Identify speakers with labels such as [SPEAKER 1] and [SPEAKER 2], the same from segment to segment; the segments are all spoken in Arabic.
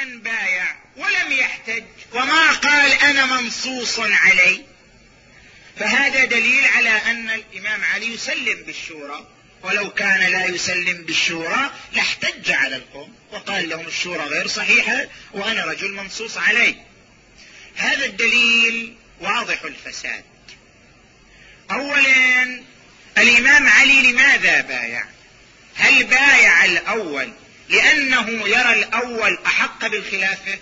[SPEAKER 1] عليا بايع ولم يحتج وما قال أنا منصوص علي فهذا دليل على أن الإمام علي يسلم بالشورى ولو كان لا يسلم بالشورى لاحتج على القوم وقال لهم الشورى غير صحيحة وأنا رجل منصوص علي هذا الدليل واضح الفساد. اولا الإمام علي لماذا بايع؟ هل بايع الأول لأنه يرى الأول أحق بالخلافة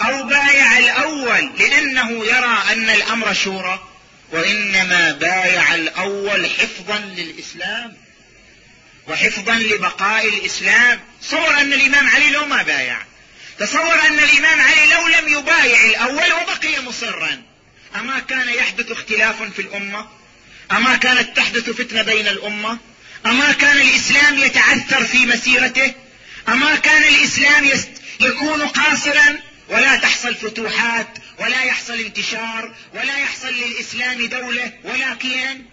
[SPEAKER 1] أو بايع الأول لأنه يرى أن الأمر شورى وإنما بايع الأول حفظا للإسلام وحفظا لبقاء الإسلام. تصور أن الإمام علي لو ما بايع تصور أن الإمام علي لو لم يبايع الأول وبقي مصرا. أما كان يحدث اختلاف في الأمة؟ أما كانت تحدث فتنة بين الأمة؟ أما كان الإسلام يتعثر في مسيرته؟ اما كان الإسلام يست... يكون قاصرا. ولا تحصل فتوحات ولا يحصل انتشار ولا يحصل للإسلام دولة ولكن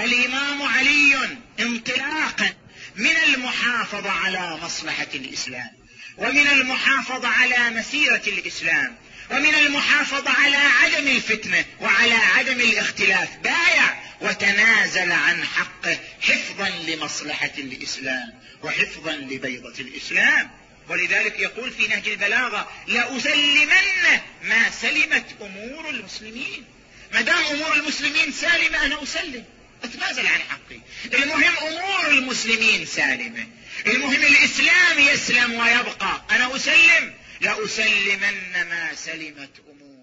[SPEAKER 1] الإمام علي انطلاقا من المحافظة على مصلحة الإسلام ومن المحافظة على مسيرة الإسلام ومن المحافظة على عدم الفتنة وعلى عدم الاختلاف. بايع وتنازل عن حقه حفظا لمصلحة الإسلام وحفظا لبيضة الإسلام. ولذلك يقول في نهج البلاغة لأسلمن ما سلمت أمور المسلمين. ما دام أمور المسلمين سالمة أنا أسلم. أتنازل عن حقي. المهم أمور المسلمين سالمة. المهم الإسلام يسلم ويبقى. أنا أسلم. لأسلمن ما سلمت أمور